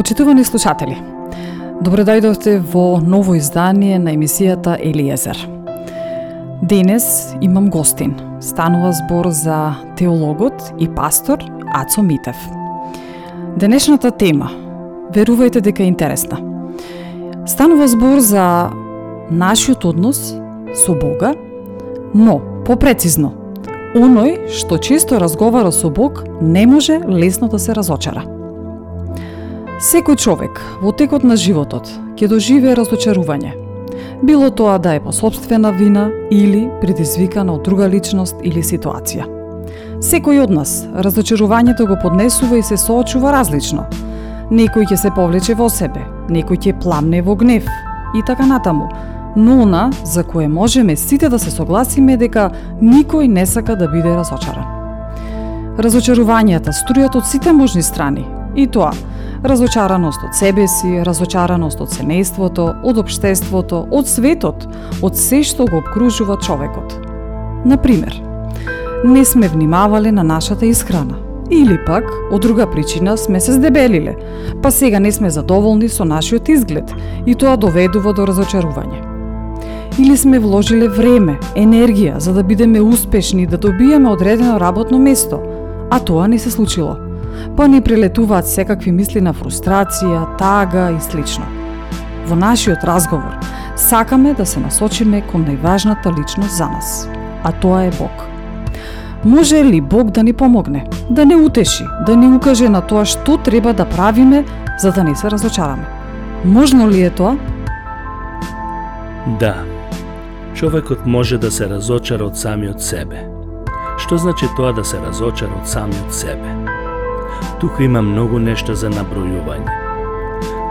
Почитувани слушатели, добро дојдовте во ново издание на емисијата Елиезер. Денес имам гостин. Станува збор за теологот и пастор Ацо Митев. Денешната тема, верувајте дека е интересна. Станува збор за нашиот однос со Бога, но попрецизно, оној што често разговара со Бог не може лесно да се разочара. Секој човек во текот на животот ќе доживее разочарување. Било тоа да е по собствена вина или предизвикана од друга личност или ситуација. Секој од нас разочарувањето го поднесува и се соочува различно. Некој ќе се повлече во себе, некој ќе пламне во гнев и така натаму. Но она за кое можеме сите да се согласиме дека никој не сака да биде разочаран. Разочарувањата струјат од сите можни страни, и тоа разочараност од себе си, разочараност од семејството, од обштеството, од светот, од се што го обкружува човекот. Например, не сме внимавале на нашата исхрана, или пак, од друга причина, сме се здебелиле, па сега не сме задоволни со нашиот изглед и тоа доведува до разочарување. Или сме вложиле време, енергија за да бидеме успешни да добиеме одредено работно место, а тоа не се случило – па ни прилетуваат секакви мисли на фрустрација, тага и слично. Во нашиот разговор сакаме да се насочиме кон најважната личност за нас, а тоа е Бог. Може ли Бог да ни помогне, да не утеши, да ни укаже на тоа што треба да правиме за да не се разочараме? Можно ли е тоа? Да. Човекот може да се разочара од самиот себе. Што значи тоа да се разочара од самиот себе? Тука има многу нешта за набројување.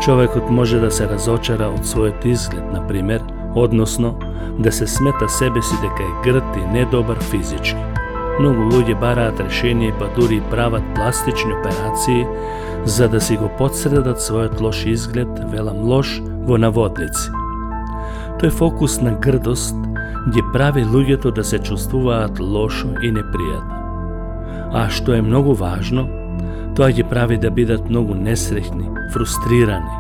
Човекот може да се разочара од својот изглед, на пример, односно да се смета себе си дека е грд и недобар физички. Многу луѓе бараат решение па дури и прават пластични операции за да си го подсредат својот лош изглед, велам лош, во наводници. Тој фокус на грдост ги прави луѓето да се чувствуваат лошо и непријатно. А што е многу важно, Тоа ги прави да бидат многу несреќни, фрустрирани.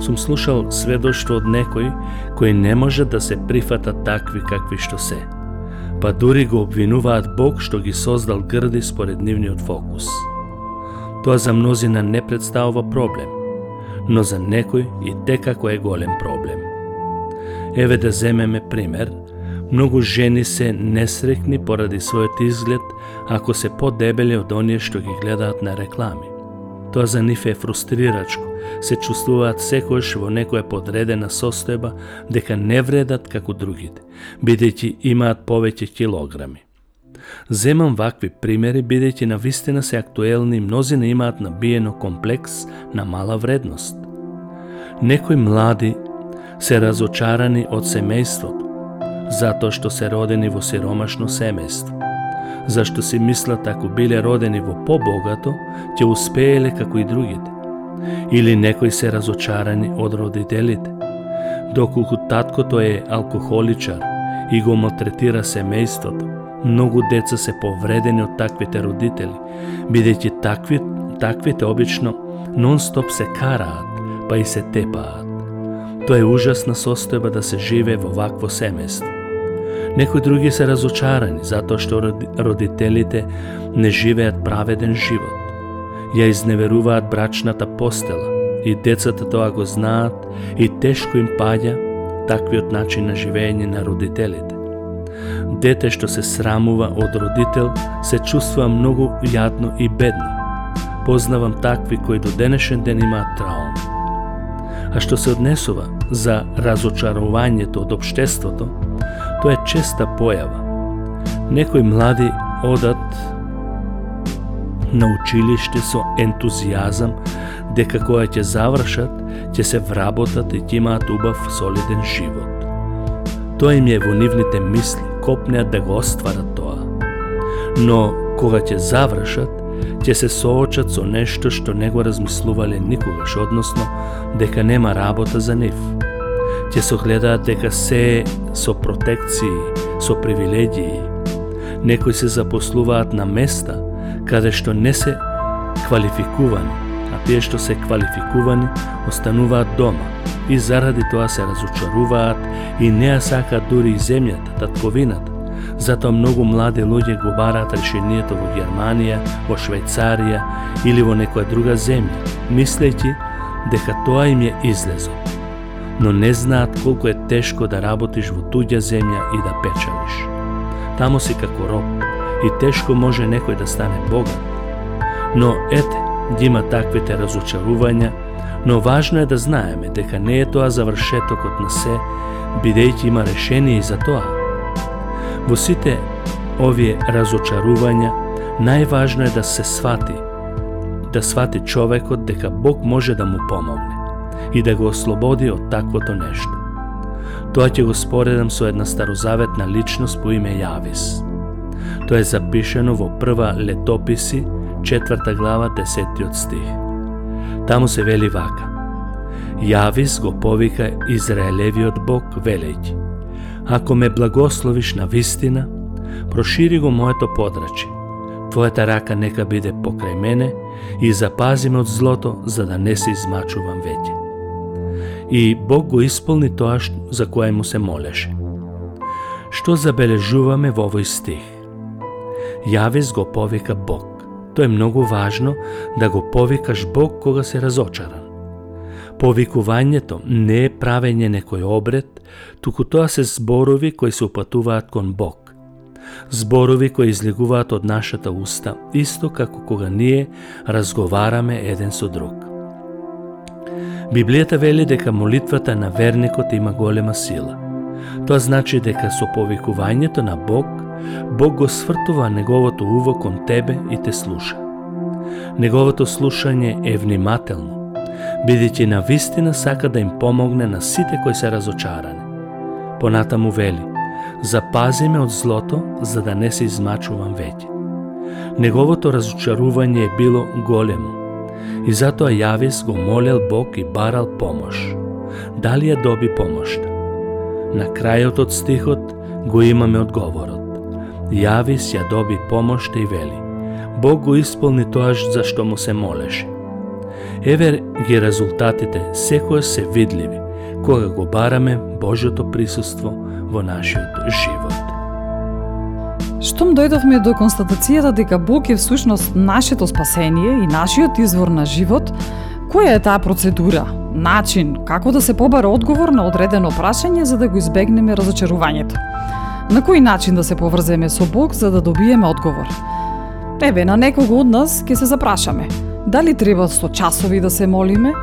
Сум слушал сведоштво од некој кој не може да се прифата такви какви што се. Па дури го обвинуваат Бог што ги создал грди според нивниот фокус. Тоа за мнозина не представува проблем, но за некој и текако е голем проблем. Еве да земеме пример – Многу жени се несрекни поради својот изглед ако се подебели од оние што ги гледаат на реклами. Тоа за нив е фрустрирачко, се чувствуваат секојш во некоја подредена состојба дека не вредат како другите, бидејќи имаат повеќе килограми. Земам вакви примери бидејќи на вистина се актуелни и мнозина имаат набиено комплекс на мала вредност. Некои млади се разочарани од семејството, затоа што се родени во сиромашно семејство. Зашто си мислат ако биле родени во побогато, ќе успееле како и другите. Или некои се разочарани од родителите. Доколку таткото е алкохоличар и го малтретира семејството, многу деца се повредени од таквите родители, бидејќи такви, таквите обично нон-стоп се караат, па и се тепаат. Тоа е ужасна состојба да се живее во вакво семејство. Некои други се разочарани затоа што родителите не живеат праведен живот. Ја изневеруваат брачната постела и децата тоа го знаат и тешко им паѓа таквиот начин на живење на родителите. Дете што се срамува од родител се чувствува многу јадно и бедно. Познавам такви кои до денешен ден имаат траум. А што се однесува за разочарувањето од обштеството, тоа е честа појава. Некои млади одат на училиште со ентузијазам дека кога ќе завршат, ќе се вработат и ќе имаат убав солиден живот. Тоа им е во нивните мисли, копнеат да го остварат тоа. Но кога ќе завршат, ќе се соочат со нешто што не го размислувале никогаш, односно дека нема работа за нив. Ќе се гледаат дека се со протекции, со привилегии. Некои се запослуваат на места каде што не се квалификувани, а тие што се квалификувани остануваат дома и заради тоа се разочаруваат и не ја сакаат дури и земјата, татковината. Затоа многу млади луѓе го бараат решението во Германија, во Швајцарија или во некоја друга земја, мислејќи дека тоа им е излезот. Но не знаат колку е тешко да работиш во туѓа земја и да печалиш. Таму си како роб, и тешко може некој да стане богат. Но ете, ги има таквите разочарувања, но важно е да знаеме дека не е тоа завршетокот на се, бидејќи има решение и за тоа. Во сите овие разочарувања, најважно е да се свати, да свати човекот дека Бог може да му помогне и да го ослободи од таквото нешто. Тоа ќе го споредам со една старозаветна личност по име Јавис. Тоа е запишено во прва летописи, четврта глава, десетиот стих. Таму се вели вака. Јавис го повика Израелевиот Бог, велејќи. Ако ме благословиш на вистина, прошири го моето подрачи. Твојата рака нека биде покрај мене и запази ме од злото, за да не се измачувам веќе. И Бог го исполни тоа за кое му се молеше. Што забележуваме во овој стих? Јавес го повика Бог. Тоа е многу важно да го повикаш Бог кога се разочаран. Повикувањето не е правење некој обред, туку тоа се зборови кои се упатуваат кон Бог. Зборови кои излегуваат од нашата уста, исто како кога ние разговараме еден со друг. Библијата вели дека молитвата на верникот има голема сила. Тоа значи дека со повикувањето на Бог Бог го свртува неговото уво кон тебе и те слуша. Неговото слушање е внимателно, бидејќи на вистина сака да им помогне на сите кои се разочарани. Понатаму вели, запази ме од злото, за да не се измачувам веќе. Неговото разочарување е било големо, и затоа Јавис го молел Бог и барал помош. Дали ја доби помошта? На крајот од стихот го имаме одговорот. Јавис ја доби помошта и вели. Бог го исполни тоа за што му се молеше. Еве ги резултатите секој се видливи, кога го бараме Божјото присуство во нашиот живот. Штом дојдовме до констатацијата дека Бог е всушност нашето спасение и нашиот извор на живот, која е таа процедура, начин, како да се побара одговор на одредено прашање за да го избегнеме разочарувањето? На кој начин да се поврземе со Бог за да добиеме одговор? Еве, на некого од нас ќе се запрашаме. Дали треба со часови да се молиме?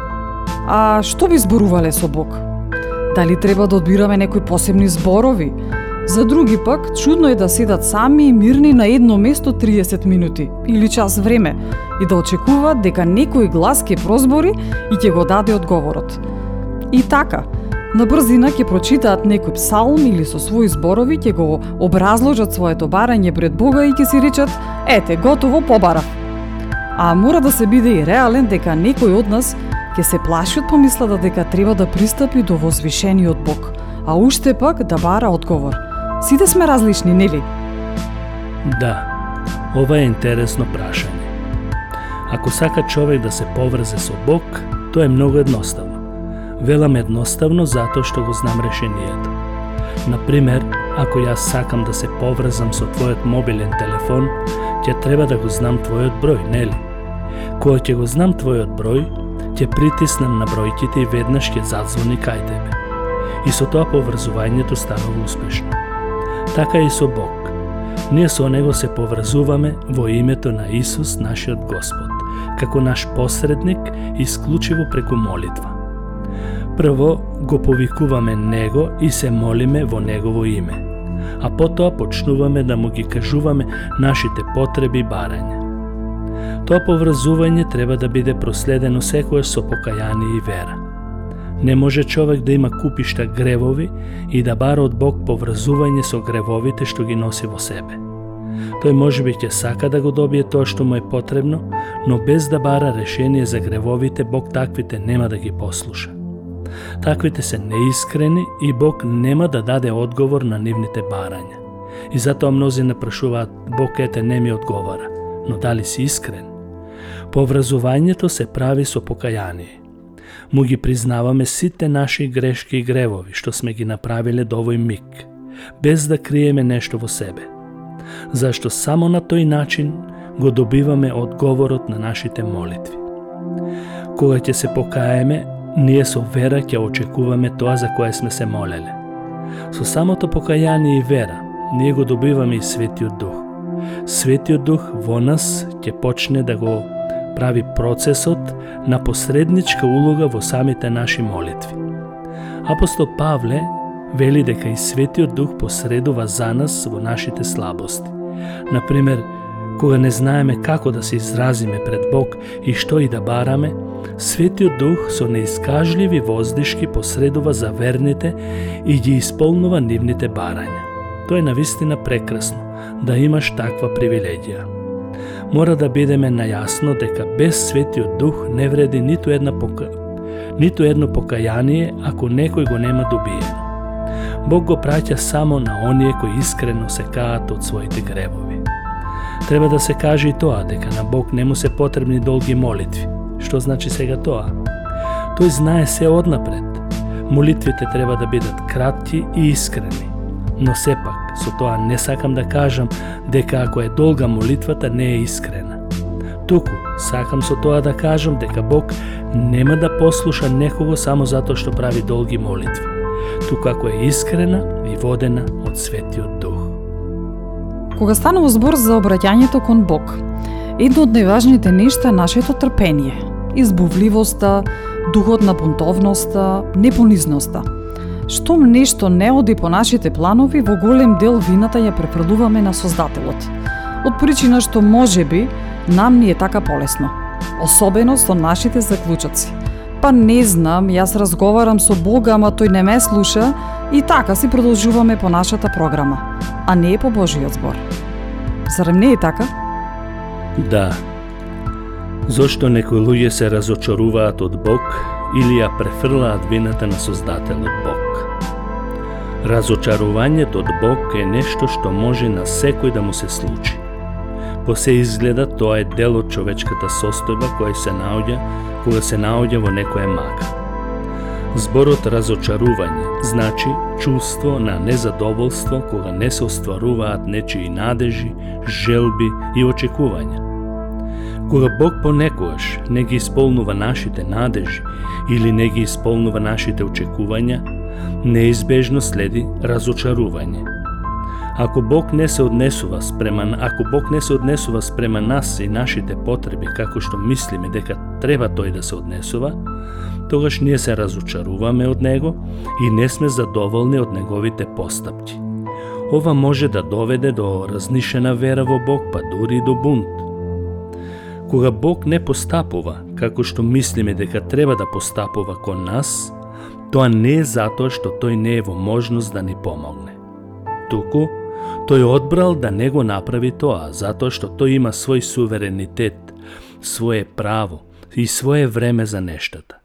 А што би зборувале со Бог? Дали треба да одбираме некои посебни зборови? За други пак, чудно е да седат сами и мирни на едно место 30 минути или час време и да очекуваат дека некој глас ќе прозбори и ќе го даде одговорот. И така, На брзина ќе прочитаат некој псалм или со своји зборови ќе го образложат своето барање пред Бога и ќе си речат «Ете, готово, побарав». А мора да се биде и реален дека некој од нас ќе се плаши од помислата дека треба да пристапи до возвишениот Бог, а уште пак да бара одговор. Сите сме различни, нели? Да, ова е интересно прашање. Ако сака човек да се поврзе со Бог, тоа е многу едноставно. Велам едноставно затоа што го знам решението. Например, ако јас сакам да се поврзам со твојот мобилен телефон, ќе треба да го знам твојот број, нели? Кога ќе го знам твојот број, ќе притиснам на бројките и веднаш ќе задзвони кај тебе. И со тоа поврзувањето станува успешно. Така и со Бог. Ние со Него се поврзуваме во името на Исус, нашиот Господ, како наш посредник, исклучиво преку молитва. Прво го повикуваме Него и се молиме во Негово име, а потоа почнуваме да му ги кажуваме нашите потреби и барања. Тоа поврзување треба да биде проследено секојаш со покаяние и вера. Не може човек да има купишта гревови и да бара од Бог поврзување со гревовите што ги носи во себе. Тој може би ќе сака да го добие тоа што му е потребно, но без да бара решение за гревовите, Бог таквите нема да ги послуша. Таквите се неискрени и Бог нема да даде одговор на нивните барања. И затоа мнози напрашуваат, Бог ете не ми одговара, но дали си искрен? Повразувањето се прави со покаяние. Му ги признаваме сите наши грешки и гревови што сме ги направиле до овој миг, без да криеме нешто во себе. Зашто само на тој начин го добиваме одговорот на нашите молитви. Кога ќе се покаеме, ние со вера ќе очекуваме тоа за кое сме се молеле. Со самото покаяние и вера, ние го добиваме и Светиот Дух. Светиот Дух во нас ќе почне да го прави процесот на посредничка улога во самите наши молитви. Апостол Павле вели дека и Светиот Дух посредува за нас во нашите слабости. Например, кога не знаеме како да се изразиме пред Бог и што и да бараме, Светиот Дух со неискажливи воздишки посредува за верните и ги исполнува нивните барања. Тоа е навистина прекрасно, да имаш таква привилегија. Мора да бидеме најасно дека без Светиот Дух не вреди ниту една пока... ниту едно покаяние ако некој го нема добиено. Бог го праќа само на оние кои искрено се каат од своите гревови. Треба да се каже и тоа дека на Бог не му се потребни долги молитви. Што значи сега тоа? Тој знае се однапред. Молитвите треба да бидат кратки и искрени. Но сепак, со тоа не сакам да кажам дека ако е долга молитвата не е искрена. Туку, сакам со тоа да кажам дека Бог нема да послуша некого само затоа што прави долги молитви, туку ако е искрена и водена од Светиот Дух. Кога станува збор за обраќањето кон Бог, едно од најважните нешта е нашето трпение, избувливоста, духот на бунтовноста, непонизноста – Штом нешто не оди по нашите планови, во голем дел вината ја префрлуваме на Создателот. Од причина што може би нам ни е така полесно. Особено со нашите заклучоци. Па не знам, јас разговарам со Бога, ама тој не ме слуша и така си продолжуваме по нашата програма, а не е по Божиот збор. Зарем не е така? Да. Зошто некои луѓе се разочаруваат од Бог или ја префрлаат вината на Создателот Бог? Разочарувањето од Бог е нешто што може на секој да му се случи. По се изгледа тоа е дел од човечката состојба која се наоѓа кога се наоѓа во некоја мага. Зборот разочарување значи чувство на незадоволство кога не се остваруваат нечии надежи, желби и очекувања. Кога Бог понекогаш не ги исполнува нашите надежи или не ги исполнува нашите очекувања, неизбежно следи разочарување. Ако Бог не се однесува спрема ако Бог не се однесува спрема нас и нашите потреби како што мислиме дека треба тој да се однесува, тогаш ние се разочаруваме од него и не сме задоволни од неговите постапки. Ова може да доведе до разнишена вера во Бог, па дури и до бунт. Кога Бог не постапува како што мислиме дека треба да постапува кон нас, Тоа не е затоа што тој не е во можност да ни помогне. Туку, тој одбрал да не го направи тоа, затоа што тој има свој суверенитет, свое право и свое време за нештата.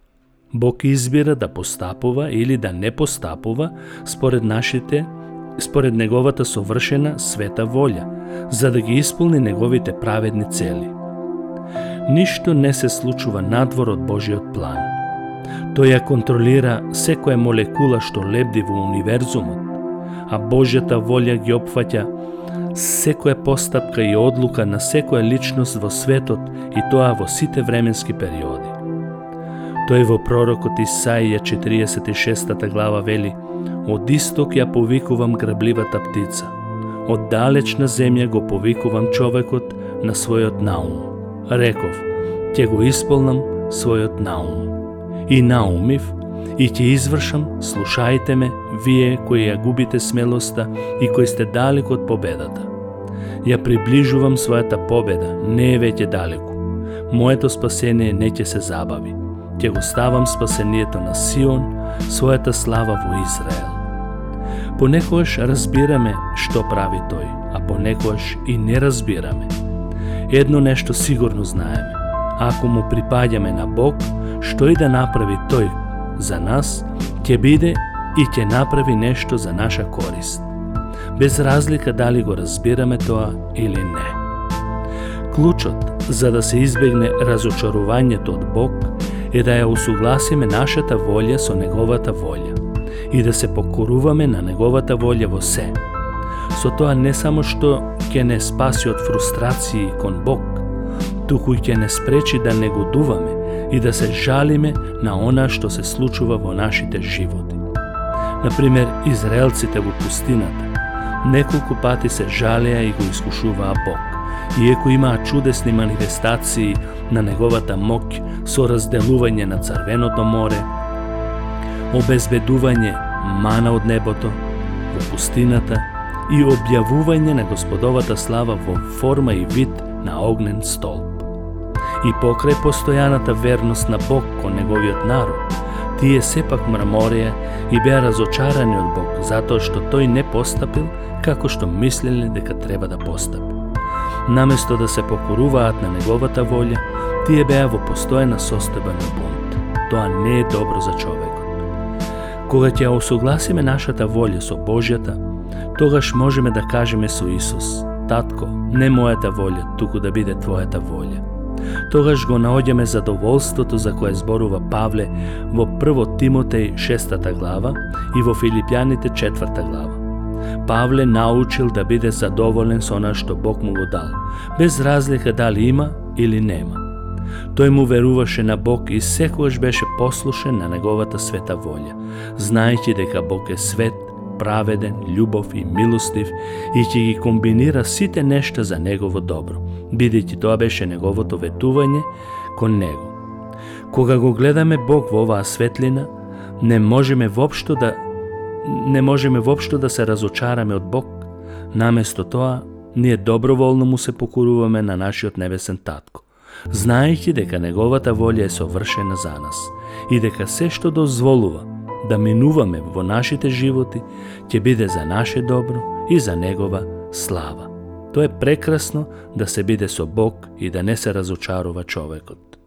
Бог избира да постапува или да не постапува според нашите според неговата совршена света волја, за да ги исполни неговите праведни цели. Ништо не се случува надвор од Божиот план. Тој ја контролира секоја молекула што лебди во универзумот, а Божјата волја ги опфаќа секоја постапка и одлука на секоја личност во светот и тоа во сите временски периоди. Тој во пророкот Исаија 46 глава вели Од исток ја повикувам грабливата птица, од далечна земја го повикувам човекот на својот наум. Реков, ќе го исполнам својот наум. И наумив, и ќе извршам, слушајте ме, вие кои ја губите смелоста и кои сте далеко од победата. Ја приближувам својата победа, не е веќе далеку. Моето спасение не ќе се забави. Ќе го ставам спасението на Сион, својата слава во Израел. Понекогаш разбираме што прави тој, а понекогаш и не разбираме. Едно нешто сигурно знаеме. Ако му припаѓаме на Бог, што и да направи тој за нас, ќе биде и ќе направи нешто за наша корист. Без разлика дали го разбираме тоа или не. Клучот за да се избегне разочарувањето од Бог е да ја усугласиме нашата волја со Неговата волја и да се покоруваме на Неговата волја во се. Со тоа не само што ќе не спаси од фрустрации кон Бог, туку и ќе не спречи да негодуваме и да се жалиме на она што се случува во нашите животи. Например, израелците во пустината неколку пати се жалеа и го искушуваа Бог, иеко имаа чудесни манифестации на неговата моќ со разделување на Црвеното море, обезбедување мана од небото во пустината и објавување на Господовата слава во форма и вид на огнен столб. И покрај постојаната верност на Бог кон неговиот народ, тие сепак мраморија и беа разочарани од Бог, затоа што тој не постапил како што мислеле дека треба да постапи. Наместо да се покоруваат на неговата волја, тие беа во постојана состојба на бунт. Тоа не е добро за човекот. Кога ќе осогласиме нашата волја со Божјата, тогаш можеме да кажеме со Исус, Татко, не мојата волја, туку да биде Твојата волја тогаш го наоѓаме задоволството за кое зборува Павле во 1 Тимотеј 6 глава и во Филипјаните 4 глава. Павле научил да биде задоволен со она што Бог му го дал, без разлика дали има или нема. Тој му веруваше на Бог и секогаш беше послушен на неговата света волја, знаејќи дека Бог е свет праведен, љубов и милостив и ќе ги комбинира сите нешта за негово добро, бидејќи тоа беше неговото ветување кон него. Кога го гледаме Бог во оваа светлина, не можеме воопшто да не можеме воопшто да се разочараме од Бог. Наместо тоа, ние доброволно му се покоруваме на нашиот небесен татко, знаејќи дека неговата волја е совршена за нас и дека се што дозволува да минуваме во нашите животи ќе биде за наше добро и за Негова слава. Тоа е прекрасно да се биде со Бог и да не се разочарува човекот.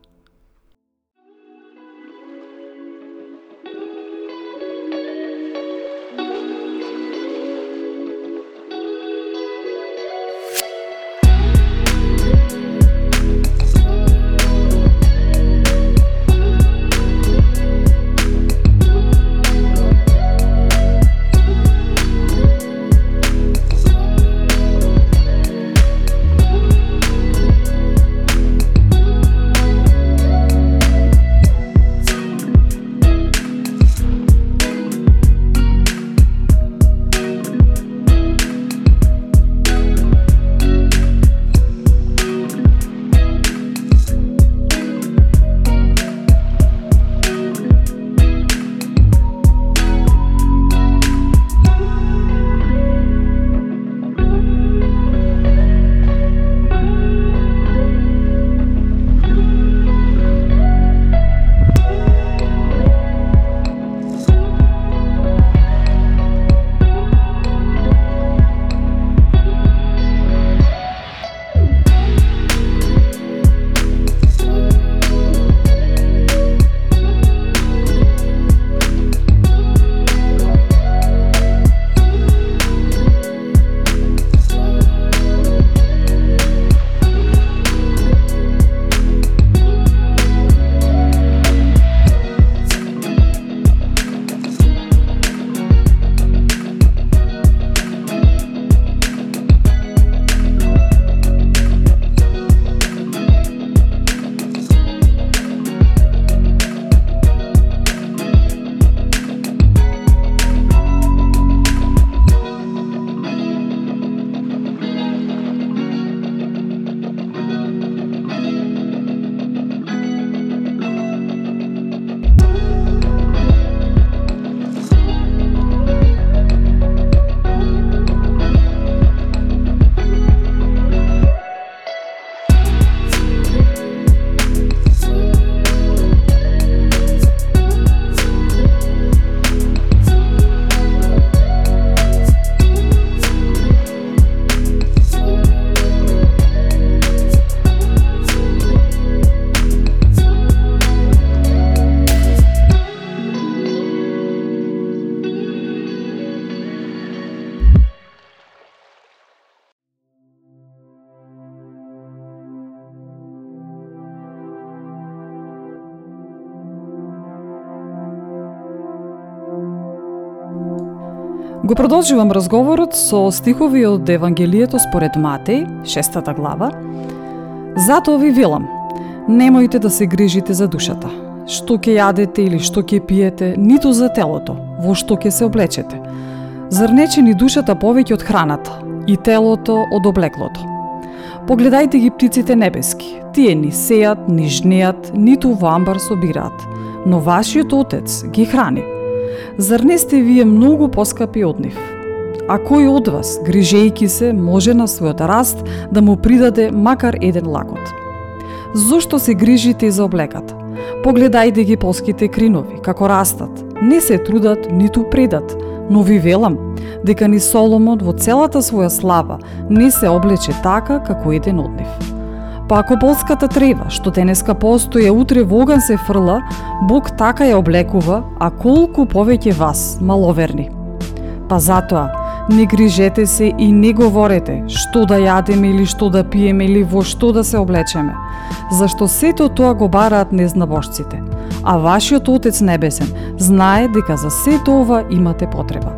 Го продолжувам разговорот со стихови од Евангелието според Матеј, шестата глава. Затоа ви велам, немојте да се грижите за душата, што ќе јадете или што ќе пиете, ниту за телото, во што ќе се облечете. Зар не чини душата повеќе од храната и телото од облеклото? Погледајте ги птиците небески. Тие ни сеат, ни жнеат, ниту во амбар собираат, но вашиот Отец ги храни. Зар не сте вие многу поскапи од нив? А кој од вас, грижејки се, може на својот раст да му придаде макар еден лакот? Зошто се грижите за облеката? Погледајте ги полските кринови, како растат. Не се трудат, ниту предат, но ви велам, дека ни Соломон во целата своја слава не се облече така како еден од нив. Па ако полската трева, што денеска постоја, утре во оган се фрла, Бог така ја облекува, а колку повеќе вас, маловерни. Па затоа, не грижете се и не говорете што да јадеме или што да пиеме или во што да се облечеме, зашто сето тоа го бараат незнабожците. А вашиот Отец Небесен знае дека за сето ова имате потреба.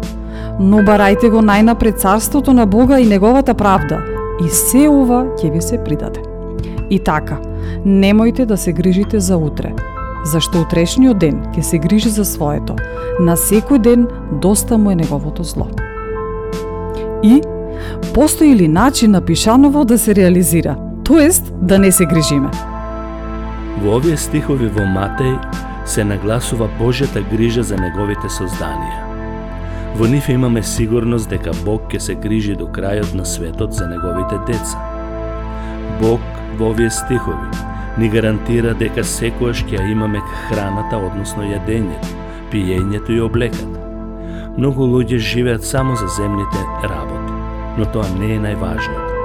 Но барајте го најнапред царството на Бога и неговата правда, и се ова ќе ви се придаде. И така, немојте да се грижите за утре, зашто утрешниот ден ќе се грижи за своето. На секој ден доста му е неговото зло. И постои ли начин на Пишаново да се реализира, тоест да не се грижиме? Во овие стихови во Матеј се нагласува Божјата грижа за неговите созданија. Во нив имаме сигурност дека Бог ќе се грижи до крајот на светот за неговите деца. Бог во овие стихови ни гарантира дека секојаш ќе имаме храната, односно јадењето, пиењето и облеката. Многу луѓе живеат само за земните работи, но тоа не е најважното.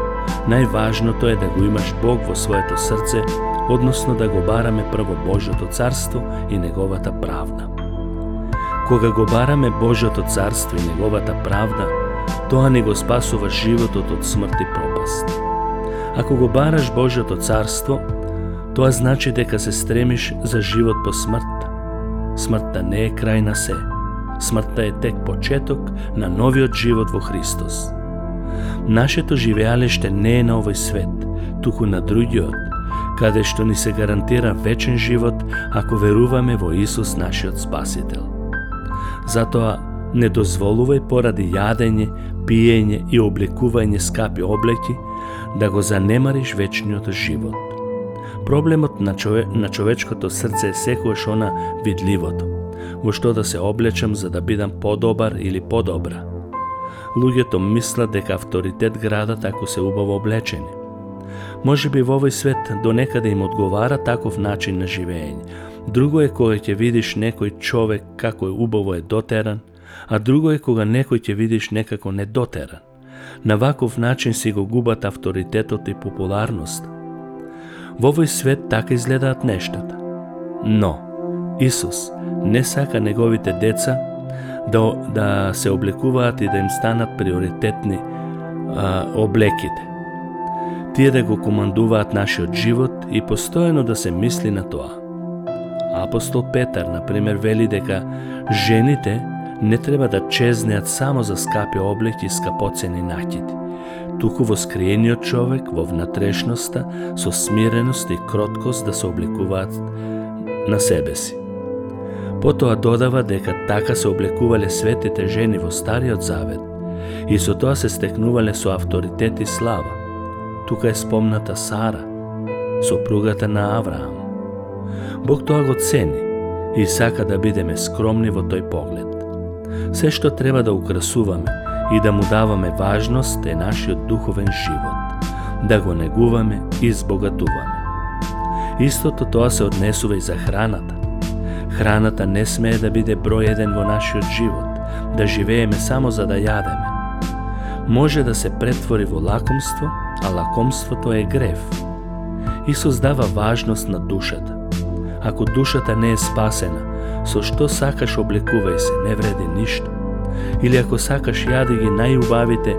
Најважното е да го имаш Бог во своето срце, односно да го бараме прво Божјото царство и неговата правда. Кога го бараме Божјото царство и неговата правда, тоа ни го спасува животот од смрт и пропаст. Ако го бараш Божјото царство, тоа значи дека се стремиш за живот по смртта. Смртта не е крај на се. Смртта е тек почеток на новиот живот во Христос. Нашето живеалиште не е на овој свет, туку на другиот, каде што ни се гарантира вечен живот ако веруваме во Исус нашиот Спасител. Затоа не дозволувај поради јадење, пиење и облекување скапи облеки да го занемариш вечниот живот. Проблемот на, чове, на човечкото срце е секојаш она видливото, во што да се облечам за да бидам подобар или подобра. Луѓето мислат дека авторитет градат ако се убаво облечени. Може би во овој свет до некаде им одговара таков начин на живење. Друго е кога ќе видиш некој човек како е убаво е дотеран, а друго е кога некој ќе видиш некако недотеран. На ваков начин си го губат авторитетот и популарноста. Во овој свет така изгледаат нештата. Но, Исус не сака неговите деца да, да се облекуваат и да им станат приоритетни а, облеките. Тие да го командуваат нашиот живот и постојано да се мисли на тоа. Апостол Петар, например, вели дека жените не треба да чезнеат само за скапи облеки и скапоцени накити, туку во скриениот човек, во внатрешноста, со смиреност и кроткост да се облекуваат на себе си. Потоа додава дека така се облекувале светите жени во Стариот Завет и со тоа се стекнувале со авторитет и слава. Тука е спомната Сара, сопругата на Авраам. Бог тоа го цени и сака да бидеме скромни во тој поглед. Се што треба да украсуваме и да му даваме важност е нашиот духовен живот, да го негуваме и збогатуваме. Истото тоа се однесува и за храната. Храната не смее да биде број еден во нашиот живот, да живееме само за да јадеме. Може да се претвори во лакомство, а лакомството е грев. Исус дава важност на душата. Ако душата не е спасена, со што сакаш облекувај се, не вреди ништо. Или ако сакаш јади ги најубавите,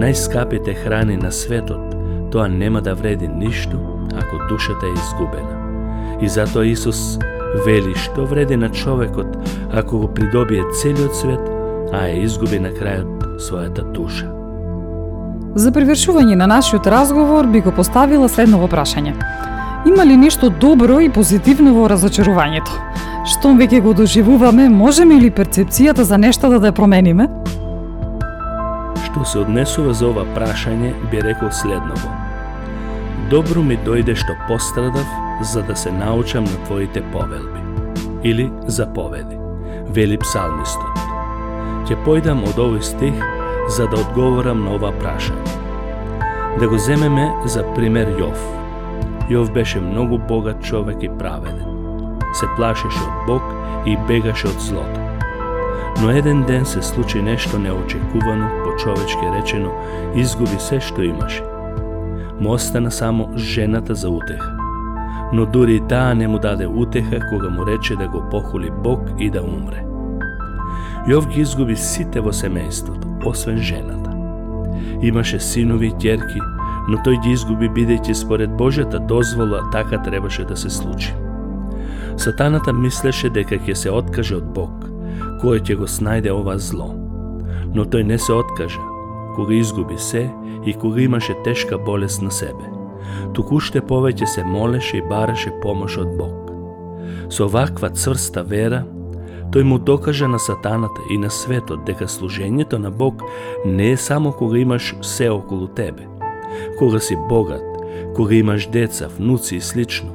најскапите храни на светот, тоа нема да вреди ништо ако душата е изгубена. И затоа Исус вели што вреди на човекот ако го придобие целиот свет, а е изгуби на крајот својата душа. За привршување на нашиот разговор би го поставила следново прашање. Има ли нешто добро и позитивно во разочарувањето? Штом веќе го доживуваме, можеме ли перцепцијата за нештата да, да ја промениме? Што се однесува за ова прашање, би рекол следново. Добро ми дојде што пострадав, за да се научам на твоите повелби. Или заповеди. Вели псалмистот. Ќе појдам од овој стих за да одговорам на ова прашање. Да го земеме за пример Јов. Јов беше многу богат човек и праведен. Се плашеше од Бог и бегаше од злото. Но еден ден се случи нешто неочекувано, по човечки речено, изгуби се што имаше. Му остана само жената за утеха. Но дури и таа не му даде утеха кога му рече да го похули Бог и да умре. Јов ги изгуби сите во семејството, освен жената. Имаше синови и ќерки, но тој ги изгуби бидејќи според Божјата дозвола така требаше да се случи. Сатаната мислеше дека ќе се откаже од Бог, кој ќе го снајде ова зло. Но тој не се откажа, кога изгуби се и кога имаше тешка болест на себе. Токуште повеќе се молеше и бараше помош од Бог. Со ваква цврста вера, тој му докажа на сатаната и на светот дека служењето на Бог не е само кога имаш се околу тебе, кога си богат, кога имаш деца, внуци и слично.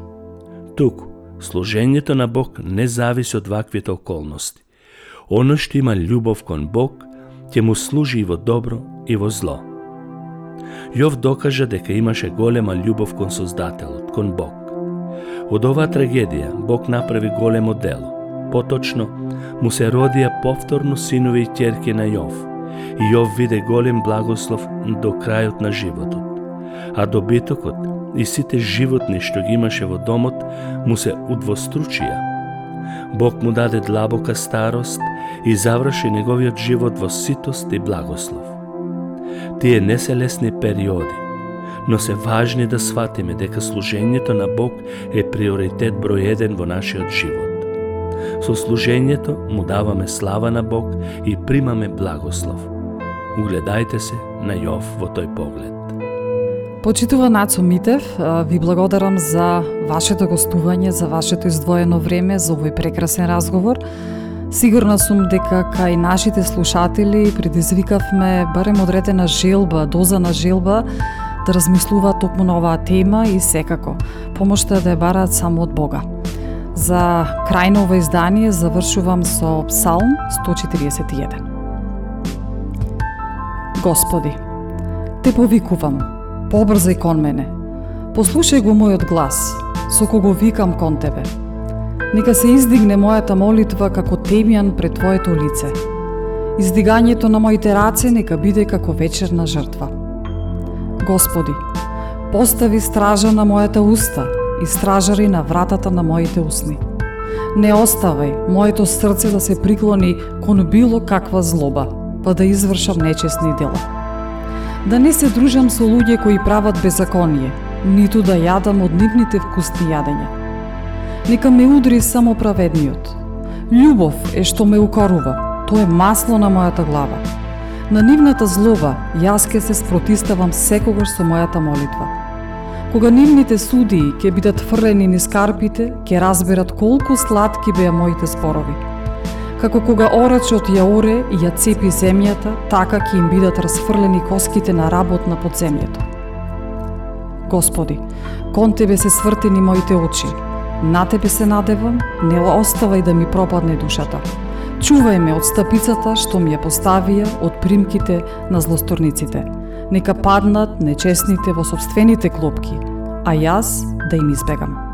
Туку, служењето на Бог не зависи од ваквите околности. Оно што има љубов кон Бог, ќе му служи и во добро и во зло. Јов докажа дека имаше голема љубов кон Создателот, кон Бог. Од оваа трагедија Бог направи големо дело. Поточно, му се родија повторно синови и ќерки на Јов, и Јов виде голем благослов до крајот на животот. А добитокот и сите животни што ги имаше во домот му се удвостручија. Бог му даде длабока старост и заврши неговиот живот во ситост и благослов. Тие не се лесни периоди, но се важни да сватиме дека служењето на Бог е приоритет број еден во нашиот живот. Со служењето му даваме слава на Бог и примаме благослов. Угледајте се на Јов во тој поглед. Почитува Нацо Митев, ви благодарам за вашето гостување, за вашето издвоено време, за овој прекрасен разговор. Сигурна сум дека кај нашите слушатели предизвикавме барем одредена желба, доза на желба, да размислуваат токму на оваа тема и секако, помошта да ја бараат само од Бога. За крај на ова издание завршувам со Псалм 141. Господи, Те повикувам, побрзај кон мене. Послушај го мојот глас, со кого викам кон Тебе. Нека се издигне мојата молитва како темјан пред Твоето лице. Издигањето на моите раце нека биде како вечерна жртва. Господи, постави стража на мојата уста, и стражари на вратата на моите усни. Не оставај моето срце да се приклони кон било каква злоба, па да извршам нечесни дела. Да не се дружам со луѓе кои прават беззаконие, ниту да јадам од нивните вкусни јадења. Нека ме удри само праведниот. Љубов е што ме укорува, тоа е масло на мојата глава. На нивната злоба јас ке се спротиставам секогаш со мојата молитва Кога нивните судии ќе бидат фрлени низ карпите, ќе разберат колку сладки беа моите спорови. Како кога орачот ја оре и ја цепи земјата, така ќе им бидат расфрлени коските на работ на подземјето. Господи, кон Тебе се свртени моите очи. На Тебе се надевам, не оставај да ми пропадне душата. Чувај ме од стапицата што ми ја поставија од примките на злосторниците нека паднат нечестните во собствените клопки, а јас да им избегам.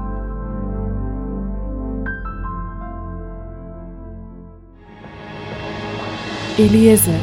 Елиезер